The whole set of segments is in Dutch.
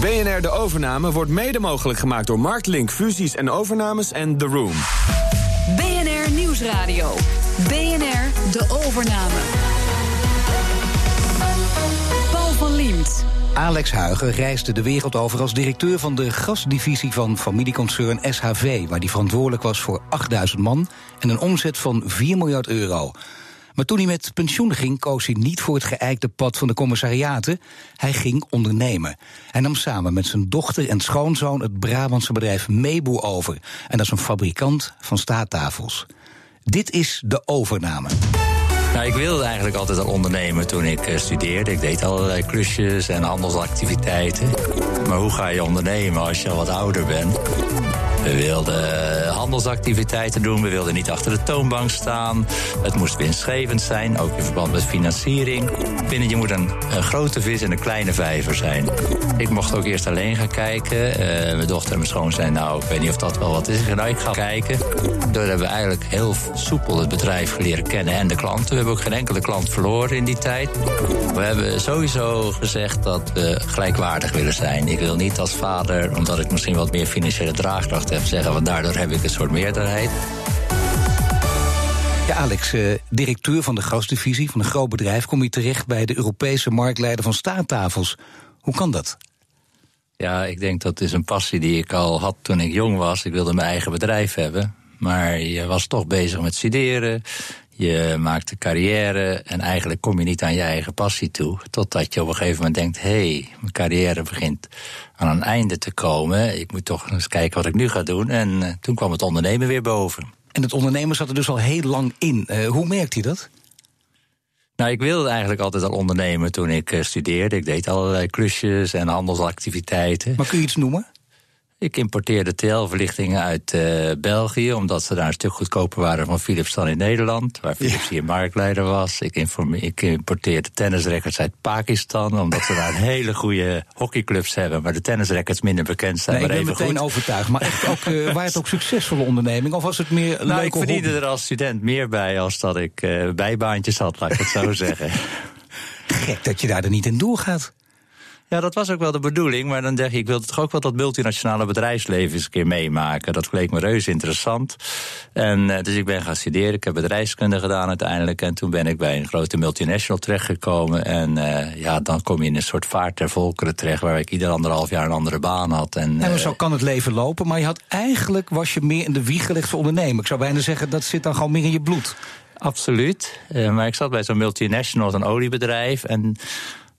BNR De Overname wordt mede mogelijk gemaakt door Marktlink Fusies en Overnames en The Room. BNR Nieuwsradio. BNR De Overname. Paul van Liemt. Alex Huigen reisde de wereld over als directeur van de gasdivisie van familieconcern SHV, waar hij verantwoordelijk was voor 8000 man en een omzet van 4 miljard euro. Maar toen hij met pensioen ging, koos hij niet voor het geëikte pad van de commissariaten. Hij ging ondernemen. Hij nam samen met zijn dochter en schoonzoon het Brabantse bedrijf Meeboe over. En dat is een fabrikant van staattafels. Dit is de overname. Nou, ik wilde eigenlijk altijd al ondernemen toen ik uh, studeerde. Ik deed allerlei klusjes en handelsactiviteiten. Maar hoe ga je ondernemen als je al wat ouder bent? We wilden eh, handelsactiviteiten doen, we wilden niet achter de toonbank staan. Het moest winstgevend zijn, ook in verband met financiering. Binnen je moet een, een grote vis en een kleine vijver zijn. Ik mocht ook eerst alleen gaan kijken. Uh, mijn dochter en mijn schoon zijn, nou, ik weet niet of dat wel wat is. Nou, ik ga kijken. Door hebben we eigenlijk heel soepel het bedrijf leren kennen en de klanten. We hebben ook geen enkele klant verloren in die tijd. We hebben sowieso gezegd dat we gelijkwaardig willen zijn. Ik wil niet als vader, omdat ik misschien wat meer financiële draagkracht heb, zeggen, want daardoor heb ik een soort meerderheid. Ja, Alex, eh, directeur van de gasdivisie van een groot bedrijf, kom je terecht bij de Europese marktleider van staattafels. Hoe kan dat? Ja, ik denk dat is een passie die ik al had toen ik jong was. Ik wilde mijn eigen bedrijf hebben. Maar je was toch bezig met studeren. Je maakt een carrière en eigenlijk kom je niet aan je eigen passie toe. Totdat je op een gegeven moment denkt: hé, hey, mijn carrière begint aan een einde te komen. Ik moet toch eens kijken wat ik nu ga doen. En uh, toen kwam het ondernemen weer boven. En het ondernemen zat er dus al heel lang in. Uh, hoe merkt u dat? Nou, ik wilde eigenlijk altijd al ondernemen toen ik uh, studeerde. Ik deed allerlei klusjes en handelsactiviteiten. Maar kun je iets noemen? Ik importeerde TL-verlichtingen uit uh, België, omdat ze daar een stuk goedkoper waren van Philips dan in Nederland, waar Philips ja. hier marktleider was. Ik, ik importeerde tennisrecords uit Pakistan, omdat ze daar hele goede hockeyclubs hebben, maar de tennisrecords minder bekend zijn. Nee, maar ik ben even meteen goed. overtuigd. Maar echt ook, uh, waren het ook succesvolle onderneming, of was het meer Nou, leuke ik verdiende hobby? er als student meer bij als dat ik uh, bijbaantjes had, laat ik het zo zeggen. Gek dat je daar er niet in doorgaat. Ja, dat was ook wel de bedoeling. Maar dan denk ik, ik wilde toch ook wel dat multinationale bedrijfsleven eens een keer meemaken. Dat leek me reuze interessant. En uh, dus ik ben gaan studeren. Ik heb bedrijfskunde gedaan uiteindelijk. En toen ben ik bij een grote multinational terechtgekomen. En uh, ja, dan kom je in een soort vaart ter volkeren terecht... waar ik ieder anderhalf jaar een andere baan had. En, en zo kan het leven lopen. Maar je had eigenlijk, was je meer in de wieg gelegd voor ondernemen. Ik zou bijna zeggen, dat zit dan gewoon meer in je bloed. Absoluut. Uh, maar ik zat bij zo'n multinational, een oliebedrijf... en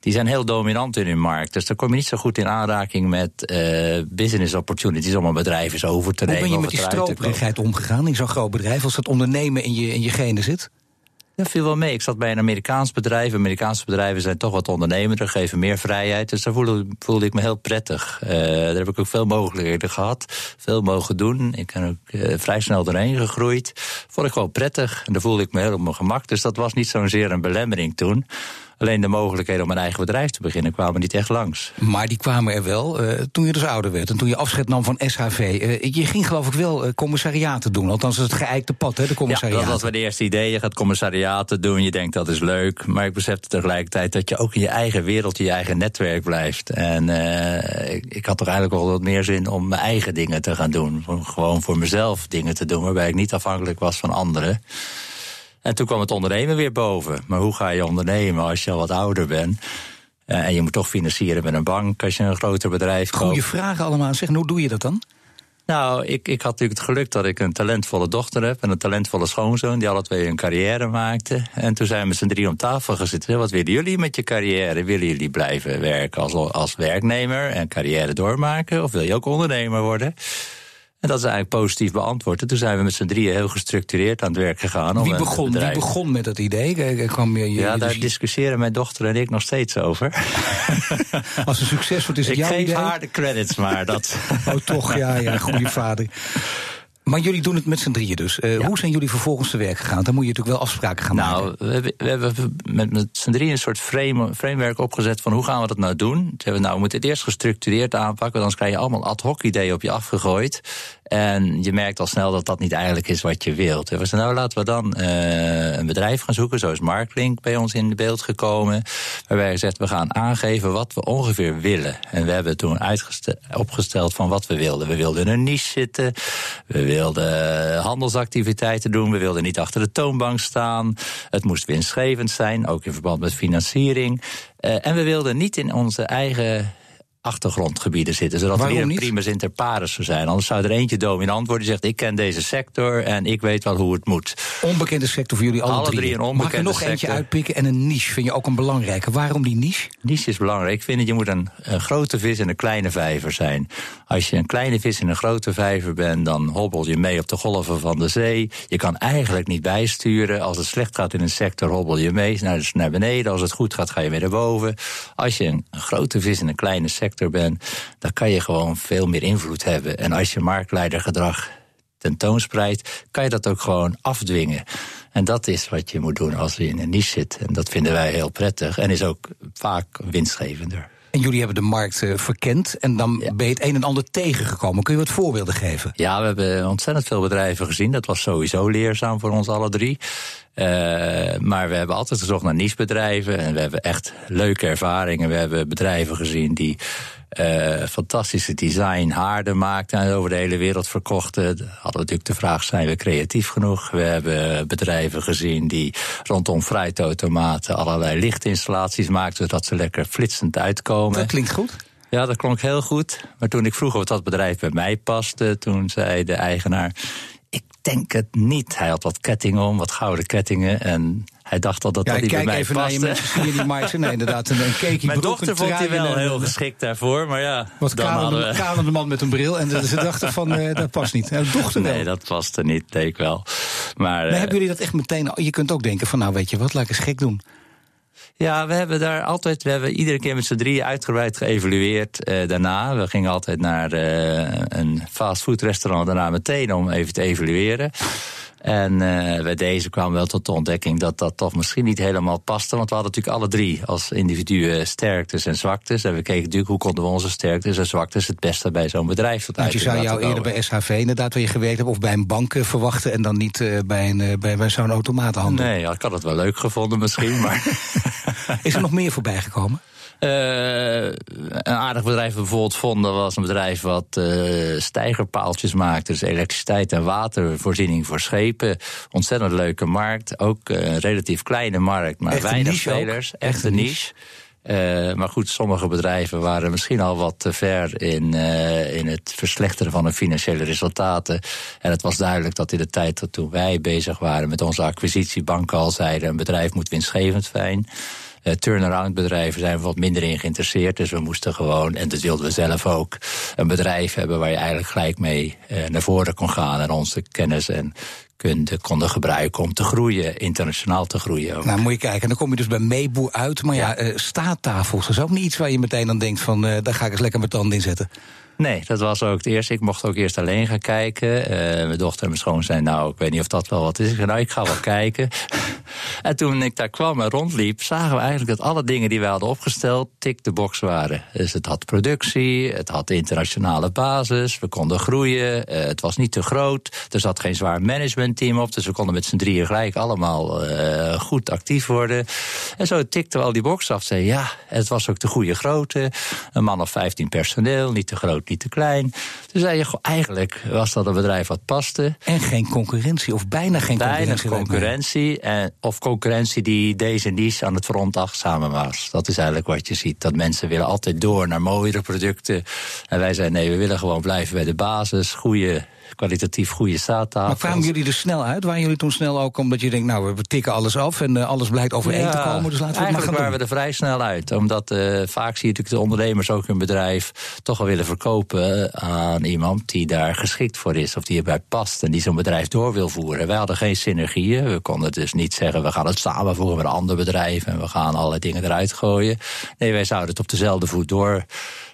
die zijn heel dominant in hun markt. Dus daar kom je niet zo goed in aanraking met uh, business opportunities om een bedrijf eens over te Hoe nemen. ben je met die stroperigheid omgegaan in zo'n groot bedrijf als het ondernemen in je, in je genen zit? Dat viel wel mee. Ik zat bij een Amerikaans bedrijf. Amerikaanse bedrijven zijn toch wat ondernemender, geven meer vrijheid. Dus daar voelde, voelde ik me heel prettig. Uh, daar heb ik ook veel mogelijkheden gehad. Veel mogen doen. Ik ben ook uh, vrij snel doorheen gegroeid. Vond ik gewoon prettig. En daar voelde ik me heel op mijn gemak. Dus dat was niet zozeer een belemmering toen. Alleen de mogelijkheden om een eigen bedrijf te beginnen kwamen niet echt langs. Maar die kwamen er wel uh, toen je dus ouder werd en toen je afscheid nam van SHV. Uh, je ging geloof ik wel uh, commissariaten doen, althans het geëikte pad, hè, de commissariaten. Ja, dat was de eerste idee. Je gaat commissariaten doen, je denkt dat is leuk. Maar ik besefte tegelijkertijd dat je ook in je eigen wereld, in je eigen netwerk blijft. En ik, ik, had toch eigenlijk wel wat meer zin om mijn eigen dingen te gaan doen. Om gewoon voor mezelf dingen te doen, waarbij ik niet afhankelijk was van anderen. En toen kwam het ondernemen weer boven. Maar hoe ga je ondernemen als je al wat ouder bent? Uh, en je moet toch financieren met een bank als je een groter bedrijf koopt. Goeie vragen allemaal. Zeg, hoe doe je dat dan? Nou, ik, ik had natuurlijk het geluk dat ik een talentvolle dochter heb en een talentvolle schoonzoon, die alle twee een carrière maakten. En toen zijn we met z'n drie om tafel gezeten. Wat willen jullie met je carrière? Willen jullie blijven werken als, als werknemer en carrière doormaken? Of wil je ook ondernemer worden? En dat is eigenlijk positief beantwoord. En toen zijn we met z'n drieën heel gestructureerd aan het werk gegaan. Wie begon, wie begon met dat idee? Kwam je, je, ja, daar dus... discussiëren mijn dochter en ik nog steeds over. Als een succes wordt, is het ik jouw geef idee? haar de credits, maar dat... oh, toch, ja, ja, goede vader. Maar jullie doen het met z'n drieën dus. Uh, ja. Hoe zijn jullie vervolgens te werk gegaan? Dan moet je natuurlijk wel afspraken gaan nou, maken. Nou, we, we, hebben met, met z'n drieën een soort frame, framework opgezet van hoe gaan we dat nou doen. Toen hebben we nou, we moeten het eerst gestructureerd aanpakken, anders krijg je allemaal ad hoc ideeën op je afgegooid. En je merkt al snel dat dat niet eigenlijk is wat je wilt. we zeiden, nou laten we dan uh, een bedrijf gaan zoeken. Zo is Marklink bij ons in beeld gekomen. Waarbij we gezegd, we gaan aangeven wat we ongeveer willen. En we hebben toen opgesteld van wat we wilden. We wilden in een niche zitten. We wilden handelsactiviteiten doen. We wilden niet achter de toonbank staan. Het moest winstgevend zijn, ook in verband met financiering. Uh, en we wilden niet in onze eigen achtergrondgebieden zitten. Zodat Waarom er niet? primus inter pares zou zijn. Anders zou er eentje dominant worden die zegt... ik ken deze sector en ik weet wel hoe het moet. Onbekende sector voor jullie alle, Alle drie een Mag ik er onbekende nog eentje uitpikken en een niche vind je ook een belangrijke. Waarom die niche? Niche is belangrijk. Ik vind dat je moet een, een grote vis in een kleine vijver zijn. Als je een kleine vis in een grote vijver bent... dan hobbel je mee op de golven van de zee. Je kan eigenlijk niet bijsturen. Als het slecht gaat in een sector, hobbel je mee naar, naar beneden. Als het goed gaat, ga je weer naar boven. Als je een, een grote vis in een kleine sector bent... dan kan je gewoon veel meer invloed hebben. En als je marktleidergedrag tentoonspreidt... kan je dat ook gewoon afdwingen. En dat is wat je moet doen als je in een niche zit. En dat vinden wij heel prettig. En is ook vaak winstgevender. En jullie hebben de markt eh, verkend en dan ben je het een en ander tegengekomen. Kun je wat voorbeelden geven? Ja, we hebben ontzettend veel bedrijven gezien. Dat was sowieso leerzaam voor ons alle drie. Uh, maar we hebben altijd gezocht naar nichebedrijven. En we hebben echt leuke ervaringen. We hebben bedrijven gezien die uh, fantastische design haarden maakten en over de hele wereld verkochten. Hadden we natuurlijk de vraag: zijn we creatief genoeg? We hebben bedrijven gezien die rondom fruitautomaten allerlei lichtinstallaties maakten, zodat ze lekker flitsend uitkomen. Dat klinkt goed. Ja, dat klonk heel goed. Maar toen ik vroeg of dat bedrijf bij mij paste, toen zei de eigenaar: Ik denk het niet. Hij had wat kettingen om, wat gouden kettingen. En hij dacht al dat Ja, dat niet bij kijk mij even naar paste. je die markt? Nee, inderdaad, een, een cakey Mijn broek, dochter een vond hij en wel heel geschikt daarvoor, maar ja, Wat dan hadden kalende, we... man met een bril. En ze dachten van, eh, dat past niet. Nou, dochter wel. Nee, dat paste niet, deed ik wel. Maar, Maar eh, hebben jullie dat echt meteen... Je kunt ook denken van, nou weet je wat, laat ik eens gek doen. Ja, we hebben daar altijd, we hebben iedere keer met z'n drieën uitgebreid geëvalueerd eh, daarna. We gingen altijd naar eh, een fastfoodrestaurant daarna meteen om even te evalueren. En eh, bij deze kwamen we wel tot de ontdekking dat dat toch misschien niet helemaal paste. Want we hadden natuurlijk alle drie als individuen sterktes en zwaktes. En we keken natuurlijk hoe konden we onze sterktes en zwaktes het beste bij zo'n bedrijf tot Want je uiting zou jou eerder bij SHV inderdaad, waar je gewerkt hebt... of bij een bank eh, verwachten en dan niet eh, bij, een, bij, bij zo'n automatenhandel. Nee, ja, ik had het wel leuk gevonden misschien, maar... Is er nog meer voorbij gekomen? Eh, een aardig bedrijf dat bijvoorbeeld vonden was een bedrijf wat eh, stijgerpaaltjes maakte. Dus elektriciteit en watervoorziening voor schepen. Ontzettend leuke markt. Ook eh, een relatief kleine markt, maar weinig spelers. Echt Echt een een niche. niche. Eh, maar goed, sommige bedrijven waren misschien al wat te ver in, eh, in het verslechteren van hun financiële resultaten. En het was duidelijk dat in de tijd dat toen wij bezig waren met onze acquisitiebanken al zeiden: een bedrijf moet winstgevend zijn. Eh, turnaround bedrijven zijn wat minder in geïnteresseerd. Dus we moesten gewoon, en dat wilden we zelf ook, een bedrijf hebben waar je eigenlijk gelijk mee naar voren kon gaan. En onze kennis en konden gebruiken om te groeien, internationaal te groeien. ook. Nou, moet je kijken. En dan kom je dus bij Meeboe uit. Maar ja, eh, staattafels, dat is ook niet iets waar je meteen dan denkt van... eh, daar ga ik eens lekker mijn tanden in zetten. Nee, dat was ook het eerste. Ik mocht ook eerst alleen gaan kijken. Eh, mijn dochter en mijn schoon zei, nou, ik weet niet of dat wel wat is. Ik zei, nou, ik ga wel kijken. en toen ik daar kwam en rondliep, zagen we eigenlijk dat alle dingen die wij hadden opgesteld, tik de box waren. Dus het had productie, het had internationale basis, we konden groeien, eh, het was niet te groot, er zat geen zwaar managementteam op, dus we konden met z'n drieën gelijk allemaal eh, goed actief worden. En zo tikten we al die box af. Zei ja, het was ook de goede grootte, een man of 15 personeel, niet te groot, niet te klein. Toen zei je, goh, eigenlijk was dat een bedrijf wat paste. En geen concurrentie, of bijna geen concurrentie. concurrentie. En, of concurrentie die deze niche aan het front achtzamen was. Dat is eigenlijk wat je ziet. Dat mensen willen altijd door naar mooiere producten. En wij zeiden nee, we willen gewoon blijven bij de basis. Goede, kwalitatief goede Maar staattafels. kwamen jullie er snel uit? Waren jullie toen snel ook omdat je denkt, nou, we tikken alles af en eh, alles blijkt overeen te komen, dus laten we het maar eigenlijk gaan waren we er vrij snel uit. Omdat eh, vaak zie je natuurlijk de ondernemers ook hun bedrijf toch wel willen verkopen aan iemand die daar geschikt voor is of die erbij past en die zo'n bedrijf door wil voeren. Wij hadden geen synergieën. We konden dus niet zeggen we gaan het samenvoegen met een ander bedrijf en we gaan allerlei dingen eruit gooien. Nee, wij zouden het op dezelfde voet door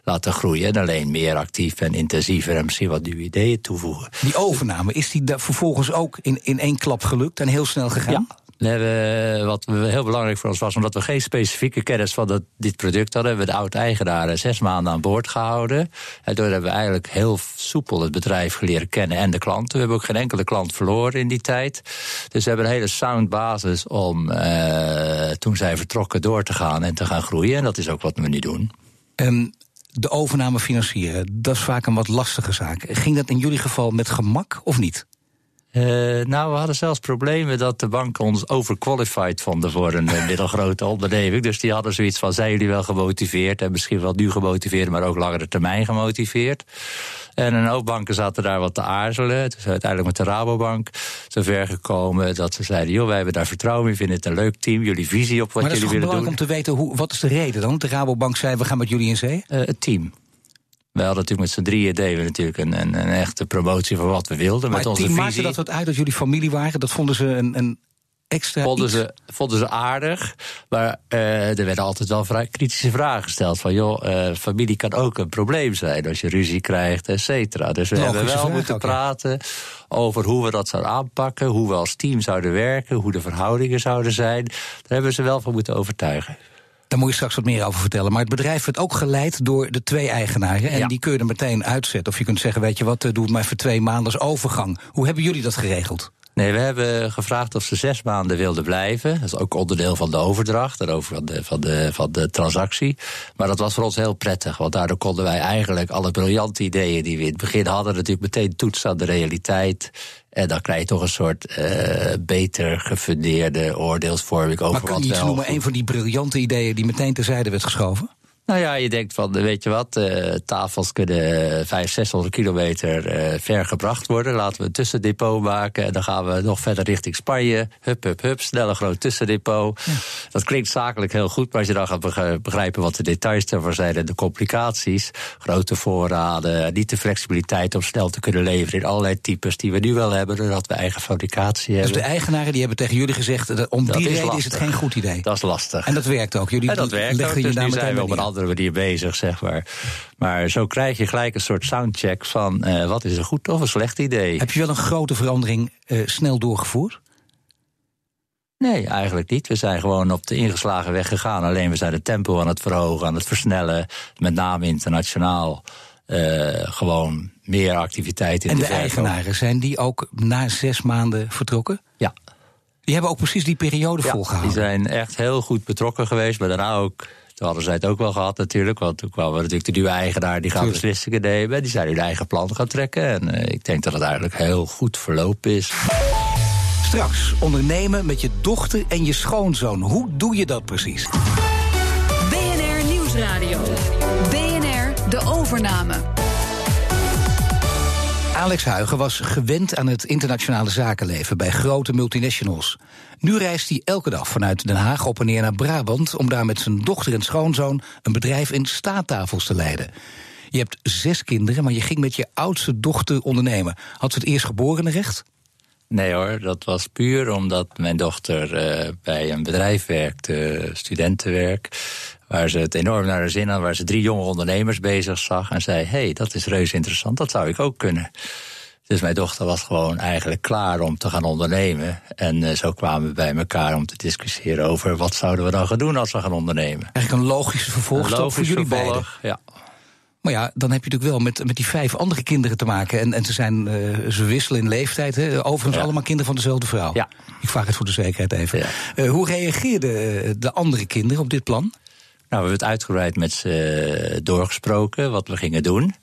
laten groeien en alleen meer actief en intensiever en misschien wat nieuwe ideeën toevoegen. Die overname, is die vervolgens ook in, in één klap gelukt en heel snel gegaan? Ja, We hebben, wat heel belangrijk voor ons was, omdat we geen specifieke kennis van dat, dit product hadden, hebben we de oud-eigenaren zes maanden aan boord gehouden. En toen hebben we eigenlijk heel soepel het bedrijf leren kennen en de klanten. We hebben ook geen enkele klant verloren in die tijd. Dus we hebben een hele sound basis om uh, toen zij vertrokken door te gaan en te gaan groeien. En dat is ook wat we nu doen. Um, de overname financieren, dat is vaak een wat lastige zaak. Ging dat in jullie geval met gemak of niet? Uh, nou, we hadden zelfs problemen dat de banken ons overqualified vonden voor een uh, middelgrote onderneming. Dus die hadden zoiets van: zijn jullie wel gemotiveerd? En misschien wel nu gemotiveerd, maar ook langere termijn gemotiveerd. En een hoop banken zaten daar wat te aarzelen. Toen zijn uiteindelijk met de Rabobank zover gekomen dat ze zeiden: joh, wij hebben daar vertrouwen in, vinden het een leuk team, jullie visie op wat jullie willen doen. Maar het is om te weten hoe, wat is de reden dan? De Rabobank zei: we gaan met jullie in zee? Uh, het team. We hadden natuurlijk met z'n drieën deden we natuurlijk een, een, een, echte promotie van wat we wilden. Maar met onze team visie. maakte dat wat uit dat jullie familie waren? Dat vonden ze een, een extra. Vonden ze, vonden ze aardig. Maar uh, er werden altijd wel vrij kritische vragen gesteld. Van joh, uh, familie kan ook een probleem zijn als je ruzie krijgt, et cetera. Dus we Logische hebben wel moeten ook, praten ja. over hoe we dat zouden aanpakken. Hoe we als team zouden werken. Hoe de verhoudingen zouden zijn. Daar hebben we ze wel van moeten overtuigen. Daar moet je straks wat meer over vertellen. Maar het bedrijf werd ook geleid door de twee eigenaren. En ja. die kun je er meteen uitzetten. Of je kunt zeggen, weet je wat, doe het maar voor twee maanden als overgang. Hoe hebben jullie dat geregeld? Nee, we hebben gevraagd of ze zes maanden wilden blijven. Dat is ook onderdeel van de overdracht, daarover van de, van, de, van de transactie. Maar dat was voor ons heel prettig, want daardoor konden wij eigenlijk alle briljante ideeën die we in het begin hadden, natuurlijk meteen toetsen aan de realiteit. En dan krijg je toch een soort uh, beter gefundeerde oordeelsvorming over maar wat je iets wel. noemen, een van die briljante ideeën die meteen terzijde werd geschoven? Nou ja, je denkt van, weet je wat, uh, tafels kunnen 500, 600 kilometer uh, ver gebracht worden. Laten we een tussendepot maken en dan gaan we nog verder richting Spanje. Hup, hup, hup, snel een groot tussendepot. Ja. Dat klinkt zakelijk heel goed, maar als je dan gaat begrijpen wat de details ervoor zijn en de complicaties. Grote voorraden, niet de flexibiliteit om snel te kunnen leveren in allerlei types die we nu wel hebben, doordat we eigen fabricatie hebben. Dus de eigenaren die hebben tegen jullie gezegd, om die reden is het geen goed idee. Dat is lastig. En dat werkt ook. Jullie en dat werkt ook, dus nu zijn we op een andere manier bezig, zeg maar. Maar zo krijg je gelijk een soort soundcheck van uh, wat is een goed of een slecht idee. Heb je wel een grote verandering uh, snel doorgevoerd? Nee, eigenlijk niet. We zijn gewoon op de ingeslagen weg gegaan. Alleen we zijn het tempo aan het verhogen, aan het versnellen. Met name internationaal. Uh, gewoon meer activiteit in en de de, de eigenaren, zijn die ook na zes maanden vertrokken? Ja. Die hebben ook precies die periode ja, volgehouden? die zijn echt heel goed betrokken geweest. Maar daarna ook toen hadden zij het ook wel gehad natuurlijk. Want toen kwamen natuurlijk de nieuwe eigenaar die Tuurlijk. beslissingen nemen. Die zijn hun eigen plan gaan trekken. En uh, ik denk dat het eigenlijk heel goed verlopen is. Straks ondernemen met je dochter en je schoonzoon. Hoe doe je dat precies? BNR Nieuwsradio. BNR De Overname. Alex Huigen was gewend aan het internationale zakenleven bij grote multinationals. Nu reist hij elke dag vanuit Den Haag op en neer naar Brabant om daar met zijn dochter en schoonzoon een bedrijf in staattafels te leiden. Je hebt zes kinderen, maar je ging met je oudste dochter ondernemen. Had ze het eerst geborenrecht? Nee hoor, dat was puur omdat mijn dochter uh, bij een bedrijf werkte, studentenwerk. Waar ze het enorm naar de zin had, waar ze drie jonge ondernemers bezig zag. En zei: hé, hey, dat is reuze interessant, dat zou ik ook kunnen. Dus mijn dochter was gewoon eigenlijk klaar om te gaan ondernemen. En uh, zo kwamen we bij elkaar om te discussiëren over wat zouden we dan gaan doen als we gaan ondernemen. Eigenlijk een logische vervolgstap logisch voor jullie beiden. Ja. Maar ja, dan heb je natuurlijk wel met, met die vijf andere kinderen te maken. En, en ze, zijn, uh, ze wisselen in leeftijd. Hè? Overigens Ja. allemaal kinderen van dezelfde vrouw. Ja. Ik vraag het voor de zekerheid even. Ja. Uh, hoe reageerden de andere kinderen op dit plan? Nou, we hebben het uitgebreid met ze doorgesproken, wat we gingen doen. En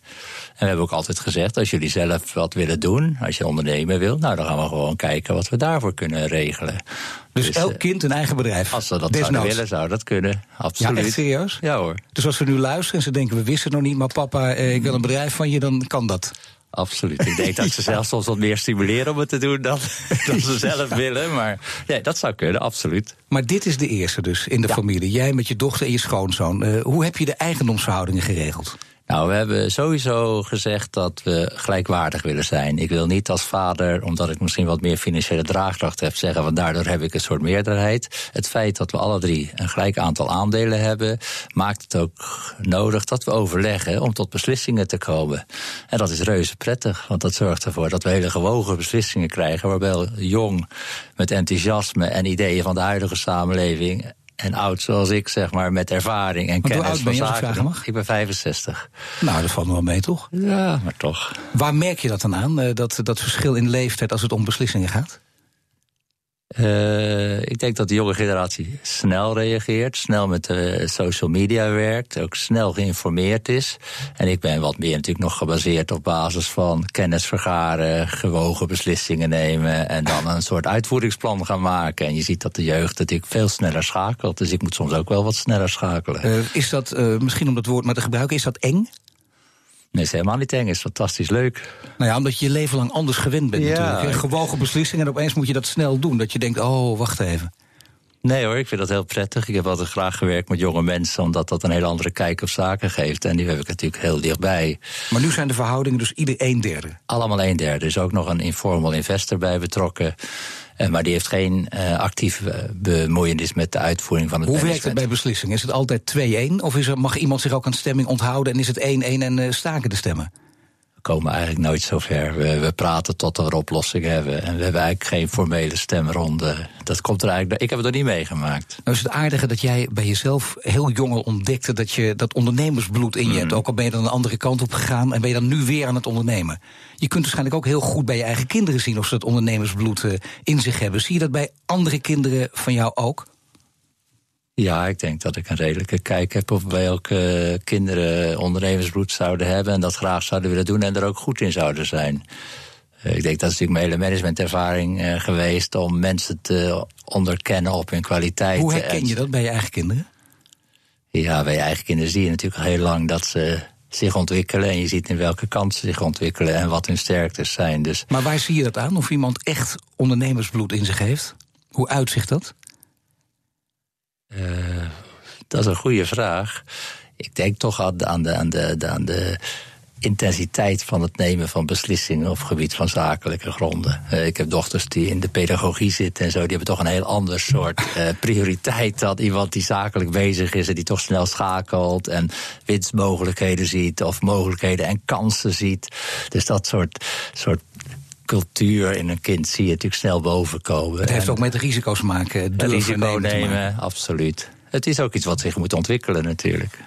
we hebben ook altijd gezegd, als jullie zelf wat willen doen, als je ondernemen wil, nou dan gaan we gewoon kijken wat we daarvoor kunnen regelen. Dus, Dus, elk eh, kind een eigen bedrijf. Als ze dat zouden willen, zou dat kunnen. Ja, Absoluut. echt serieus? Ja hoor, Dus als ze nu luisteren en ze denken, we wisten het nog niet, maar papa, eh, ik wil een bedrijf van je, dan kan dat. Absoluut. Ik denk dat ze zelfs soms wat meer stimuleren om het te doen dan, dan ze zelf willen. Maar nee, dat zou kunnen, absoluut. Maar dit is de eerste dus in de Ja. familie. Jij met je dochter en je schoonzoon. Eh, hoe heb je de eigendomsverhoudingen geregeld? Nou, we hebben sowieso gezegd dat we gelijkwaardig willen zijn. Ik wil niet als vader, omdat ik misschien wat meer financiële draagkracht heb, zeggen van daardoor heb ik een soort meerderheid. Het feit dat we alle drie een gelijk aantal aandelen hebben, maakt het ook nodig dat we overleggen om tot beslissingen te komen. En dat is reuze prettig, want dat zorgt ervoor dat we hele gewogen beslissingen krijgen, waarbij jong met enthousiasme en ideeën van de huidige samenleving en oud zoals ik, zeg maar, met ervaring en kennis oud ben je, van zaken. Mag? Ik ben 65. Nou, dat valt nog wel mee, toch? Ja, maar toch. Waar merk je dat dan aan, eh, dat, dat verschil in leeftijd als het om beslissingen gaat? Uh, ik denk dat de jonge generatie snel reageert, snel met de social media werkt, ook snel geïnformeerd is. En ik ben wat meer natuurlijk nog gebaseerd op basis van kennis vergaren, gewogen beslissingen nemen en dan een soort uitvoeringsplan gaan maken. En je ziet dat de jeugd natuurlijk veel sneller schakelt, dus ik moet soms ook wel wat sneller schakelen. Uh, is dat, misschien om dat woord maar te gebruiken, is dat eng? Nee, is helemaal niet eng. is fantastisch leuk. Nou ja, omdat je je leven lang anders gewend bent ja. natuurlijk. Gewogen beslissingen en opeens moet je dat snel doen. Dat je denkt, oh, wacht even. Nee hoor, ik vind dat heel prettig. Ik heb altijd graag gewerkt met jonge mensen, omdat dat een hele andere kijk op zaken geeft. En die heb ik natuurlijk heel dichtbij. Maar nu zijn de verhoudingen dus ieder een derde? Allemaal een derde. Er is ook nog een informal investor bij betrokken. Uh, maar die heeft geen uh, actieve bemoeienis met de uitvoering van het Hoe werkt het bij beslissingen? Is het altijd 2-1? Of is er, mag iemand zich ook aan stemming onthouden en is het 1-1 en staken de stemmen? Komen eigenlijk nooit zo ver. We, we, praten tot we een oplossing hebben. En we hebben eigenlijk geen formele stemronde. Dat komt er eigenlijk. Ik heb het er niet meegemaakt. Nou is het aardige dat jij bij jezelf heel jong ontdekte dat je dat ondernemersbloed in je hebt. Mm. Ook al ben je dan een andere kant op gegaan en ben je dan nu weer aan het ondernemen. Je kunt waarschijnlijk ook heel goed bij je eigen kinderen zien of ze dat ondernemersbloed uh, in zich hebben. Zie je dat bij andere kinderen van jou ook? Ja, ik denk dat ik een redelijke kijk heb op welke kinderen ondernemersbloed zouden hebben en dat graag zouden willen doen en er ook goed in zouden zijn. Eh, ik denk dat is natuurlijk mijn hele managementervaring uh, geweest om mensen te onderkennen op hun kwaliteit. Hoe herken je dat bij je eigen kinderen? Ja, bij je eigen kinderen zie je natuurlijk al heel lang dat ze zich ontwikkelen. En je ziet in welke kant ze zich ontwikkelen en wat hun sterktes zijn. Dus... Maar waar zie je dat aan? Of iemand echt ondernemersbloed in zich heeft? Hoe uitzicht dat? Uh, dat is een goede vraag. Ik denk toch aan de, aan de, aan de, aan de intensiteit van het nemen van beslissingen op gebied van zakelijke gronden. Uh, ik heb dochters die in de pedagogie zitten en zo, die hebben toch een heel ander soort uh, prioriteit dan iemand die zakelijk bezig is en die toch snel schakelt en winstmogelijkheden ziet of mogelijkheden en kansen ziet. Dus dat soort, soort cultuur in een kind zie je natuurlijk snel bovenkomen. Het heeft ook met risico's maken. Risico nemen, absoluut. Het is ook iets wat zich moet ontwikkelen natuurlijk.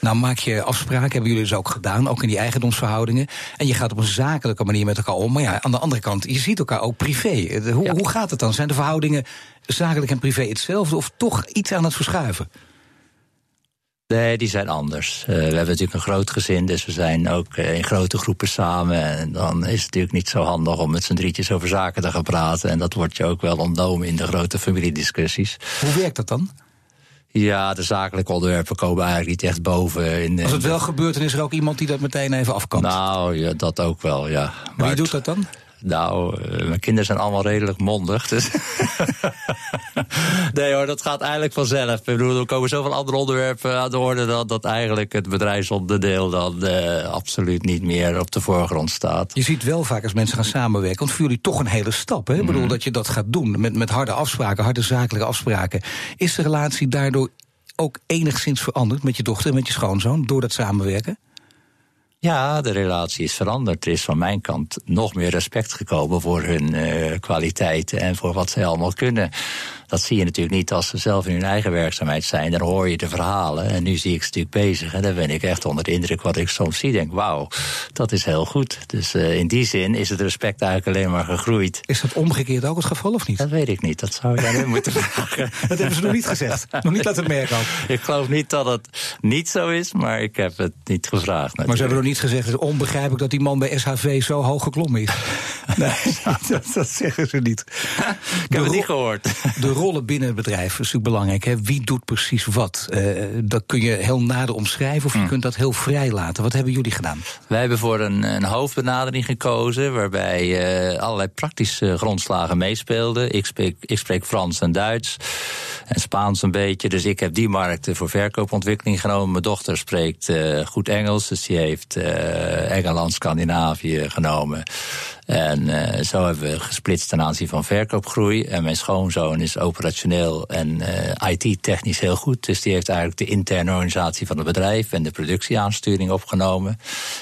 Nou, maak je afspraken, hebben jullie dus ook gedaan, ook in die eigendomsverhoudingen. En je gaat op een zakelijke manier met elkaar om. Maar ja, aan de andere kant, je ziet elkaar ook privé. Hoe, hoe gaat het dan? Zijn de verhoudingen zakelijk en privé hetzelfde of toch iets aan het verschuiven? Nee, die zijn anders. Uh, we hebben natuurlijk een groot gezin, dus we zijn ook uh, in grote groepen samen. En dan is het natuurlijk niet zo handig om met z'n drietjes over zaken te gaan praten. En dat wordt je ook wel ontnomen in de grote familiediscussies. Hoe werkt dat dan? Ja, de zakelijke onderwerpen komen eigenlijk niet echt boven. In, Als het wel gebeurt, dan is er ook iemand die dat meteen even afkant. Nou, ja, dat ook wel, ja. Maar wie doet dat dan? Nou, eh, mijn kinderen zijn allemaal redelijk mondig. Dus nee hoor, dat gaat eigenlijk vanzelf. Ik bedoel, er komen zoveel andere onderwerpen aan de orde... dat, dat eigenlijk het bedrijfsonderdeel dan uh, absoluut niet meer op de voorgrond staat. Je ziet wel vaak als mensen gaan samenwerken... want voor jullie toch een hele stap. Hè? Ik bedoel, mm. dat je dat gaat doen met, met harde afspraken, harde zakelijke afspraken. Is de relatie daardoor ook enigszins veranderd met je dochter en met je schoonzoon... door dat samenwerken? Ja, de relatie is veranderd. Er is van mijn kant nog meer respect gekomen voor hun uh, kwaliteiten en voor wat ze allemaal kunnen. Dat zie je natuurlijk niet als ze zelf in hun eigen werkzaamheid zijn. Dan hoor je de verhalen. En nu zie ik ze natuurlijk bezig. En dan ben ik echt onder de indruk wat ik soms zie. Denk, wauw, dat is heel goed. Dus uh, in die zin is het respect eigenlijk alleen maar gegroeid. Is dat omgekeerd ook het geval of niet? Dat weet ik niet. Dat zou je aan hem moeten vragen. dat hebben ze nog niet gezegd. Nog niet laten merken ook. Ik geloof niet dat het niet zo is, maar ik heb het niet gevraagd. Natuurlijk. Maar ze hebben nog niet gezegd, het is onbegrijpelijk dat die man bij SHV zo hoog geklommen is. nee, dat, dat, zeggen ze niet. Ik heb het niet gehoord. De rollen binnen het bedrijf is natuurlijk belangrijk. Hè? Wie doet precies wat? Uh, dat kun je heel nader omschrijven of je Hmm. kunt dat heel vrij laten. Wat hebben jullie gedaan? Wij hebben voor een, een hoofdbenadering gekozen... waarbij uh, allerlei praktische grondslagen meespeelden. Ik spreek, ik spreek Frans en Duits en Spaans een beetje. Dus ik heb die markten voor verkoopontwikkeling genomen. Mijn dochter spreekt uh, goed Engels, dus die heeft Engeland, Scandinavië genomen. En uh, zo hebben we gesplitst ten aanzien van verkoopgroei. En mijn schoonzoon is operationeel en uh, IT-technisch heel goed. Dus die heeft eigenlijk de interne organisatie van het bedrijf en de productieaansturing opgenomen.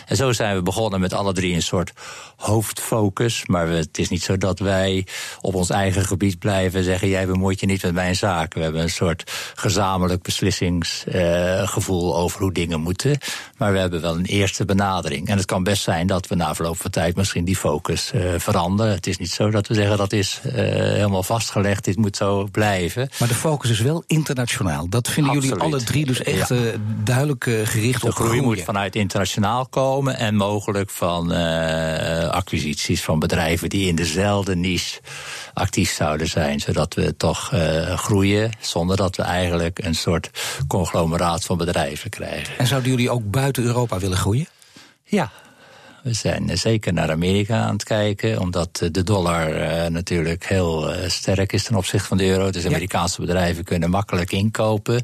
En zo zijn we begonnen met alle drie een soort hoofdfocus. Maar het is niet zo dat wij op ons eigen gebied blijven en zeggen: jij bemoeit je niet met mijn zaken. We hebben een soort gezamenlijk beslissingsgevoel uh, over hoe dingen moeten. Maar we hebben wel een eerste benadering. En het kan best zijn dat we na verloop van tijd misschien die focus uh, veranderen. Het is niet zo dat we zeggen dat is uh, helemaal vastgelegd, dit moet zo blijven. Maar de focus is wel internationaal. Dat vinden Absoluut. jullie alle drie dus echt ja. duidelijk gericht de op groei. groeien. moet vanuit internationaal komen en mogelijk van acquisities van bedrijven die in dezelfde niche actief zouden zijn, zodat we toch uh, groeien zonder dat we eigenlijk een soort conglomeraat van bedrijven krijgen. En zouden jullie ook buiten Europa willen groeien? Ja. We zijn zeker naar Amerika aan het kijken, omdat de dollar uh, natuurlijk heel uh, sterk is ten opzichte van de euro. Dus Amerikaanse ja. bedrijven kunnen makkelijk inkopen.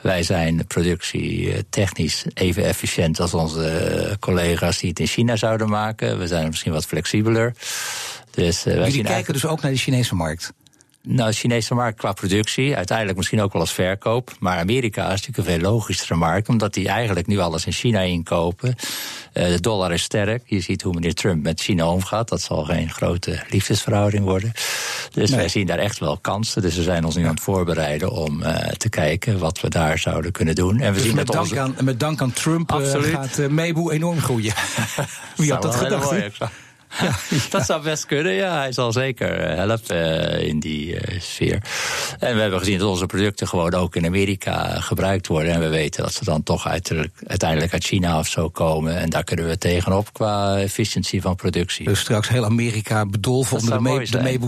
Wij zijn productietechnisch even efficiënt als onze collega's die het in China zouden maken. We zijn misschien wat flexibeler. Dus, wij Jullie kijken dus ook naar de Chinese markt? Nou, de Chinese markt qua productie, uiteindelijk misschien ook wel als verkoop. Maar Amerika is natuurlijk een veel logischere markt, omdat die eigenlijk nu alles in China inkopen. Uh, de dollar is sterk. Je ziet hoe meneer Trump met China omgaat. Dat zal geen grote liefdesverhouding worden. Dus nee. wij zien daar echt wel kansen. Dus we zijn ons nu aan het voorbereiden om uh, te kijken wat we daar zouden kunnen doen. En we dus zien met, dat dank onze... aan, met dank aan Trump uh, gaat uh, Meeboe enorm groeien. Wie had dat gedacht? Ja. Dat zou best kunnen, ja. Hij zal zeker uh, helpen uh, in die uh, sfeer. En we hebben gezien dat onze producten gewoon ook in Amerika gebruikt worden. En we weten dat ze dan toch uiteindelijk uit China of zo komen. En daar kunnen we tegenop qua efficiëntie van productie. Dus straks heel Amerika bedolven onder de, mee, de.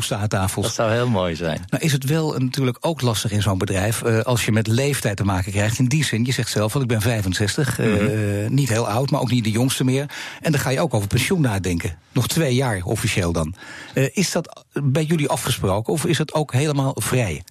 Dat zou heel mooi zijn. Nou is het wel natuurlijk ook lastig in zo'n bedrijf... als je met leeftijd te maken krijgt. In die zin, je zegt zelf, want ik ben 65. Mm -hmm. niet heel oud, maar ook niet de jongste meer. En dan ga je ook over pensioen nadenken. Nog twee jaar officieel dan. Uh, is dat bij jullie afgesproken of is het ook helemaal vrij?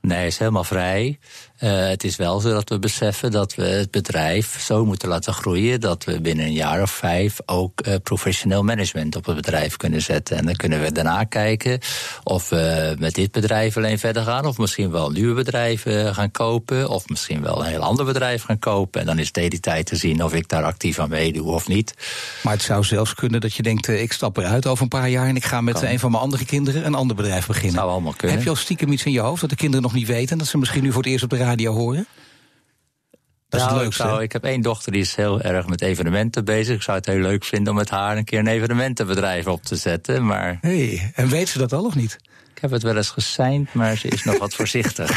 Nee, is helemaal vrij. Uh, het is wel zo dat we beseffen dat we het bedrijf zo moeten laten groeien dat we binnen een jaar of vijf ook uh, professioneel management op het bedrijf kunnen zetten. En dan kunnen we daarna kijken of we met dit bedrijf alleen verder gaan, of misschien wel nieuwe bedrijven gaan kopen, of misschien wel een heel ander bedrijf gaan kopen. En dan is het de tijd te zien of ik daar actief aan meedoe of niet. Maar het zou zelfs kunnen dat je denkt: uh, ik stap eruit over een paar jaar en ik ga met kan. een van mijn andere kinderen een ander bedrijf beginnen. Zou allemaal kunnen. Heb je al stiekem iets in je hoofd dat de kinderen nog niet weten en dat ze misschien nu voor het eerst op de radio horen? Dat nou, is het leukste. Ik, zou, ik heb één dochter die is heel erg met evenementen bezig. Ik zou het heel leuk vinden om met haar een keer een evenementenbedrijf op te zetten. Maar... Hey, en weet ze dat al of niet? Ik heb het wel eens geseind, maar ze is nog wat voorzichtig.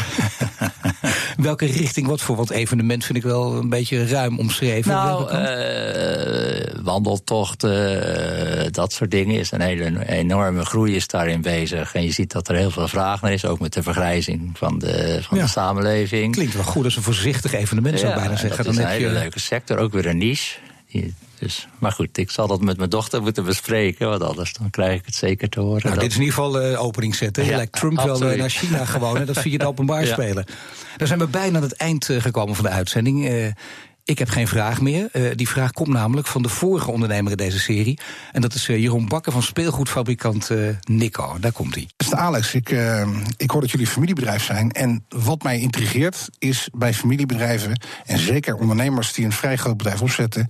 Welke richting, wat voor wat evenement vind ik wel een beetje ruim omschreven? Nou, uh, wandeltochten, uh, dat soort dingen is een hele enorme groei is daarin bezig. En je ziet dat er heel veel vraag naar is, ook met de vergrijzing van de, van ja. de samenleving. Klinkt wel goed als een voorzichtig evenement, zou ik bijna zeggen. Dat is dan een hele je... leuke sector, ook weer een niche. Die, dus, maar goed, ik zal dat met mijn dochter moeten bespreken, want anders dan krijg ik het zeker te horen. Nou, dat... dit is in ieder geval uh, opening zetten. Je ja, lijkt Trump absoluut. wel uh, naar China gewoon en dat via het openbaar ja. spelen. Dan zijn we bijna aan het eind uh, gekomen van de uitzending. Ik heb geen vraag meer. Uh, die vraag komt namelijk van de vorige ondernemer in deze serie. En dat is uh, Jeroen Bakker van speelgoedfabrikant uh, Nico. Daar komt hij. Beste Alex, ik, ik hoor dat jullie familiebedrijf zijn. En wat mij intrigeert is bij familiebedrijven... en zeker ondernemers die een vrij groot bedrijf opzetten...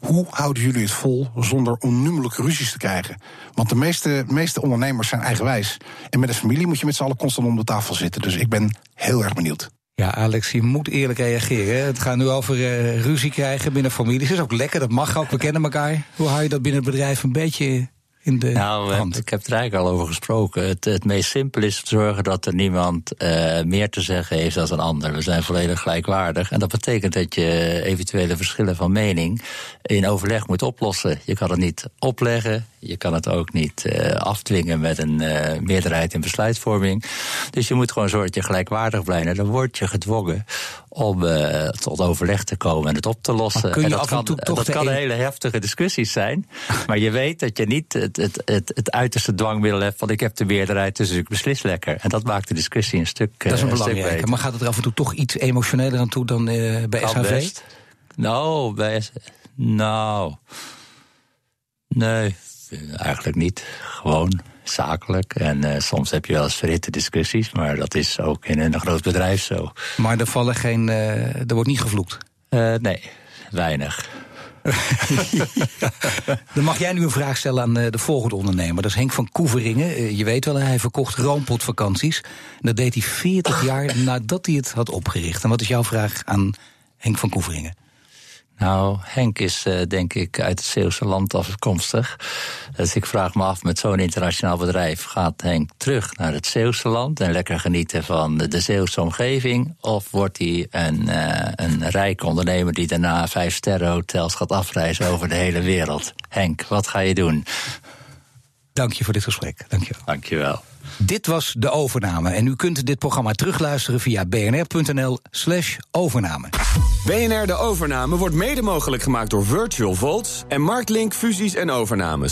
hoe houden jullie het vol zonder onnoemelijke ruzies te krijgen? Want de meeste, meeste ondernemers zijn eigenwijs. En met een familie moet je met z'n allen constant om de tafel zitten. Dus ik ben heel erg benieuwd. Ja, Alex, je moet eerlijk reageren. Het gaat nu over uh, ruzie krijgen binnen families. Dat is ook lekker, dat mag ook, we kennen elkaar. Hoe hou je dat binnen het bedrijf een beetje in de nou, hand? Ik heb er eigenlijk al over gesproken. Het, het meest simpel is zorgen dat er niemand uh, meer te zeggen heeft dan een ander. We zijn volledig gelijkwaardig. En dat betekent dat je eventuele verschillen van mening in overleg moet oplossen. Je kan het niet opleggen. Je kan het ook niet uh, afdwingen met een uh, meerderheid in besluitvorming. Dus je moet gewoon zorgen dat je gelijkwaardig blijft. En dan word je gedwongen om uh, tot overleg te komen en het op te lossen. Maar kun je en dat af en kan, toe dat kan een- hele heftige discussies zijn. maar je weet dat je niet het, het, het, het uiterste dwangmiddel hebt van ik heb de meerderheid, dus ik beslis lekker. En dat maakt de discussie een stuk dat is een eh, belangrijke. beter. Maar gaat het er af en toe toch iets emotioneler aan toe dan eh, bij Kan SHV? best. Nou, bij nou. Nee, eigenlijk niet. Gewoon zakelijk. En eh, soms heb je wel eens verhitte discussies, maar dat is ook in een groot bedrijf zo. Maar er vallen geen. eh, er wordt niet gevloekt. Eh, nee, weinig. Dan mag jij nu een vraag stellen aan de volgende ondernemer. Dat is Henk van Koeveringen. Je weet wel, hij verkocht roompotvakanties. Dat deed hij 40 jaar nadat hij het had opgericht. En wat is jouw vraag aan Henk van Koeveringen? Nou, Henk is uh, denk ik uit het Zeeuwse land afkomstig. Dus ik vraag me af, met zo'n internationaal bedrijf... gaat Henk terug naar het Zeeuwse land... en lekker genieten van de Zeeuwse omgeving? Of wordt hij een, uh, een rijke ondernemer... die daarna vijf sterren hotels gaat afreizen over de hele wereld? Henk, wat ga je doen? Dank je voor dit gesprek. Dank je wel. Dank je wel. Dit was de overname. En u kunt dit programma terugluisteren via bnr.nl/slash overname. BNR De Overname wordt mede mogelijk gemaakt door Virtual Volts en Marktlink Fusies en Overnames.